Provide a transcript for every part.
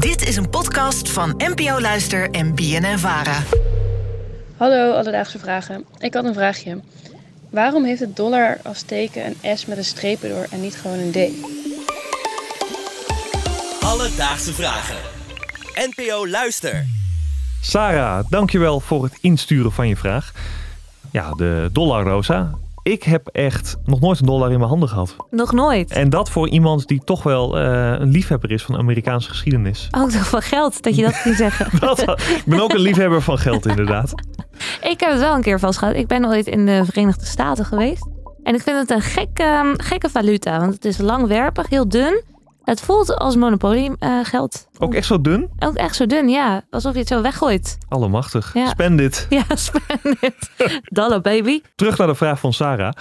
Dit is een podcast van NPO Luister en BNN Vara. Hallo Alledaagse Vragen. Ik had een vraagje. Waarom heeft het dollar als teken een S met een streep erdoor en niet gewoon een D? Alledaagse Vragen. NPO Luister. Sarah, dankjewel voor het insturen van je vraag. Ja, de dollar, Rosa. Ik heb echt nog nooit een dollar in mijn handen gehad. Nog nooit. En dat voor iemand die toch wel eh, een liefhebber is van Amerikaanse geschiedenis. Ook nog van geld, dat je dat kunt zeggen. Dat, ik ben ook een liefhebber van geld, inderdaad. ik heb het wel een keer vastgehad. Ik ben ooit in de Verenigde Staten geweest. En ik vind het een gekke, gekke valuta. Want het is langwerpig, heel dun. Het voelt als monopolie uh, geld. Ook echt zo dun? Ook echt zo dun, ja. Alsof je het zo weggooit. Allemachtig. Ja. Spend it. Ja, spend it. Dollar baby. Terug naar de vraag van Sarah.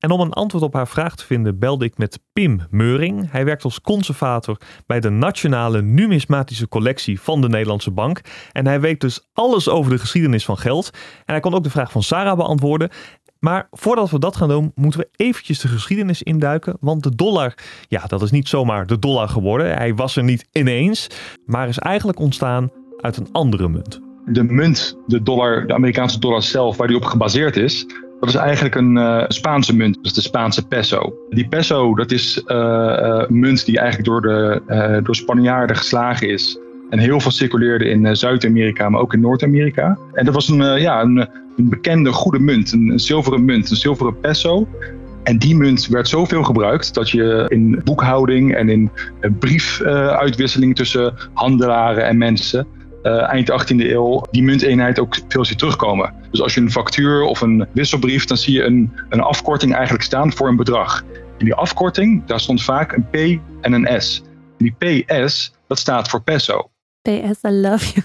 En om een antwoord op haar vraag te vinden belde ik met Pim Meuring. Hij werkt als conservator bij de Nationale Numismatische Collectie van de Nederlandse Bank. En hij weet dus alles over de geschiedenis van geld. En hij kon ook de vraag van Sarah beantwoorden. Maar voordat we dat gaan doen, moeten we eventjes de geschiedenis induiken. Want de dollar, ja, dat is niet zomaar de dollar geworden. Hij was er niet ineens, maar is eigenlijk ontstaan uit een andere munt. De munt, de dollar, de Amerikaanse dollar zelf, waar die op gebaseerd is, dat is eigenlijk een uh, Spaanse munt, dus de Spaanse peso. Die peso, dat is uh, uh, munt die eigenlijk door de door Spanjaarden geslagen is. En heel veel circuleerde in Zuid-Amerika, maar ook in Noord-Amerika. En dat was een, ja, een, bekende goede munt, een, zilveren munt, een zilveren peso. En die munt werd zoveel gebruikt dat je in boekhouding en in briefuitwisseling tussen handelaren en mensen uh, eind 18e eeuw die munteenheid ook veel ziet terugkomen. Dus als je een factuur of een wisselbrief, dan zie je een, een afkorting eigenlijk staan voor een bedrag. En die afkorting, daar stond vaak een P en een S. Die PS, dat staat voor peso. PS, I love you.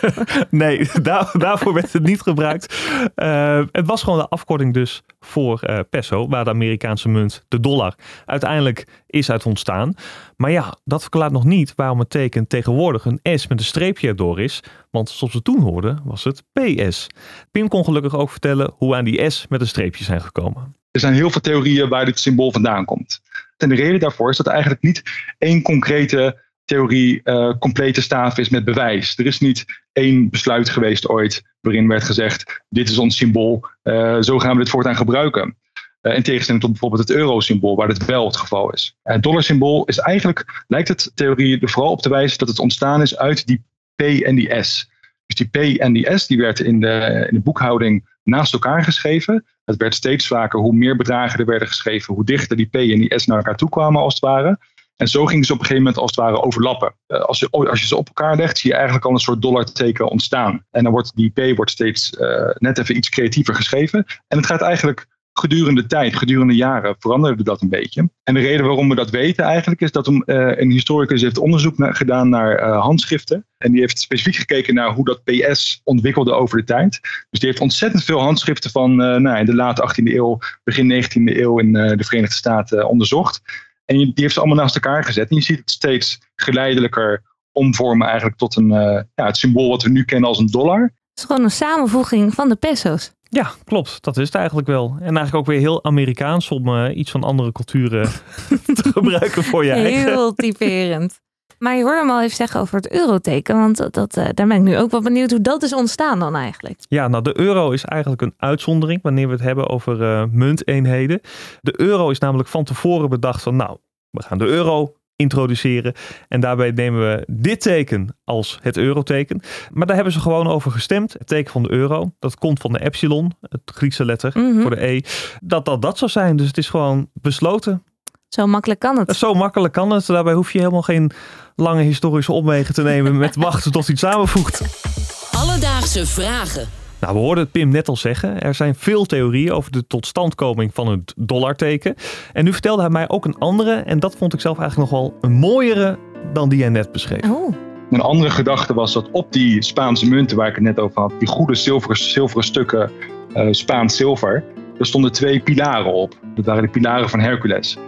nee, daar, daarvoor werd het niet gebruikt. Uh, het was gewoon de afkorting dus voor uh, peso, waar de Amerikaanse munt, de dollar, uiteindelijk is uit ontstaan. Maar ja, dat verklaart nog niet waarom het teken tegenwoordig een S met een streepje erdoor is. Want zoals we toen hoorden, was het PS. Pim kon gelukkig ook vertellen hoe aan die S met een streepje zijn gekomen. Er zijn heel veel theorieën waar dit symbool vandaan komt. En de reden daarvoor is dat er eigenlijk niet één concrete theorie uh, complete staaf is met bewijs. Er is niet één besluit geweest ooit waarin werd gezegd: dit is ons symbool, uh, zo gaan we dit voortaan gebruiken. Uh, in tegenstelling tot bijvoorbeeld het euro-symbool, waar dit wel het geval is. Het dollarsymbool is eigenlijk, lijkt het theorie er vooral op te wijzen dat het ontstaan is uit die P en die S. Dus die P en die S die werd in de, in de boekhouding naast elkaar geschreven. Het werd steeds vaker, hoe meer bedragen er werden geschreven, hoe dichter die P en die S naar elkaar toe kwamen als het ware. En zo gingen ze op een gegeven moment als het ware overlappen. Uh, als, je, als je ze op elkaar legt, zie je eigenlijk al een soort dollarteken ontstaan. En dan wordt die P wordt steeds uh, net even iets creatiever geschreven. En het gaat eigenlijk gedurende tijd, gedurende jaren, veranderde dat een beetje. En de reden waarom we dat weten eigenlijk is dat een, uh, een historicus heeft onderzoek gedaan naar handschriften. En die heeft specifiek gekeken naar hoe dat PS ontwikkelde over de tijd. Dus die heeft ontzettend veel handschriften van nou, in de late 18e eeuw, begin 19e eeuw in de Verenigde Staten onderzocht. En die heeft ze allemaal naast elkaar gezet. En je ziet het steeds geleidelijker omvormen eigenlijk tot een, uh, ja, het symbool wat we nu kennen als een dollar. Het is gewoon een samenvoeging van de peso's. Ja, klopt. Dat is het eigenlijk wel. En eigenlijk ook weer heel Amerikaans om uh, iets van andere culturen te gebruiken voor je eigen. Heel typerend. Maar je hoorde hem al even zeggen over het euroteken, want dat, dat, uh, daar ben ik nu ook wel benieuwd hoe dat is ontstaan dan eigenlijk. Ja, nou de euro is eigenlijk een uitzondering wanneer we het hebben over uh, munteenheden. De euro is namelijk van tevoren bedacht van nou, we gaan de euro introduceren en daarbij nemen we dit teken als het euroteken. Maar daar hebben ze gewoon over gestemd. Het teken van de euro, dat komt van de epsilon, het Griekse letter mm -hmm. voor de E. Dat dat dat zou zijn, dus het is gewoon besloten. Zo makkelijk kan het. Zo makkelijk kan het. Daarbij hoef je helemaal geen lange historische omwegen te nemen met wachten tot iets samenvoegt. Alledaagse vragen. Nou, we hoorden het Pim net al zeggen. Er zijn veel theorieën over de totstandkoming van het dollarteken. En nu vertelde hij mij ook een andere. En dat vond ik zelf eigenlijk nog wel een mooiere dan die hij net beschreef. Oh. Een andere gedachte was dat op die Spaanse munten waar ik het net over had, die goede zilveren, zilveren stukken uh, Spaans zilver, er stonden twee pilaren op. Dat waren de pilaren van Hercules.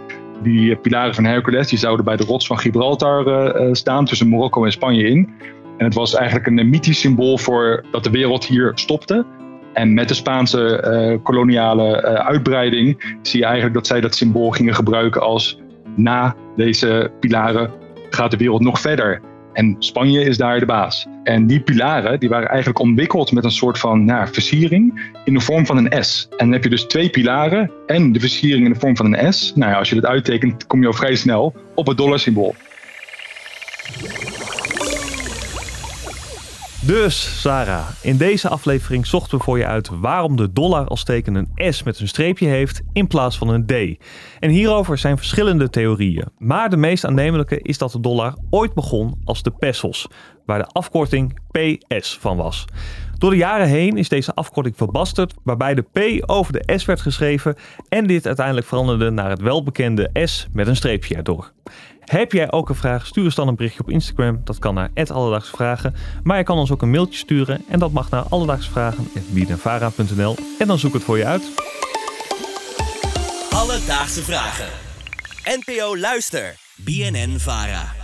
Die pilaren van Hercules die zouden bij de rots van Gibraltar uh, staan tussen Marokko en Spanje in. En het was eigenlijk een mythisch symbool voor dat de wereld hier stopte. En met de Spaanse koloniale uitbreiding zie je eigenlijk dat zij dat symbool gingen gebruiken als na deze pilaren gaat de wereld nog verder. En Spanje is daar de baas. En die pilaren die waren eigenlijk omwikkeld met een soort van nou, versiering in de vorm van een S. En dan heb je dus twee pilaren en de versiering in de vorm van een S. Nou ja, als je dat uittekent, kom je al vrij snel op het dollarsymbool. Dus, Sarah, in deze aflevering zochten we voor je uit waarom de dollar als teken een S met een streepje heeft in plaats van een D. En hierover zijn verschillende theorieën. Maar de meest aannemelijke is dat de dollar ooit begon als de pesos, waar de afkorting PS van was. Door de jaren heen is deze afkorting verbasterd, waarbij de P over de S werd geschreven en dit uiteindelijk veranderde naar het welbekende S met een streepje erdoor. Heb jij ook een vraag? Stuur ons dan een berichtje op Instagram. Dat kan naar Alledaagse Vragen. Maar je kan ons ook een mailtje sturen. En dat mag naar alledaagsvragen.bnvara.nl En dan zoek het voor je uit. Alledaagse Vragen. NPO Luister. BNN Vara.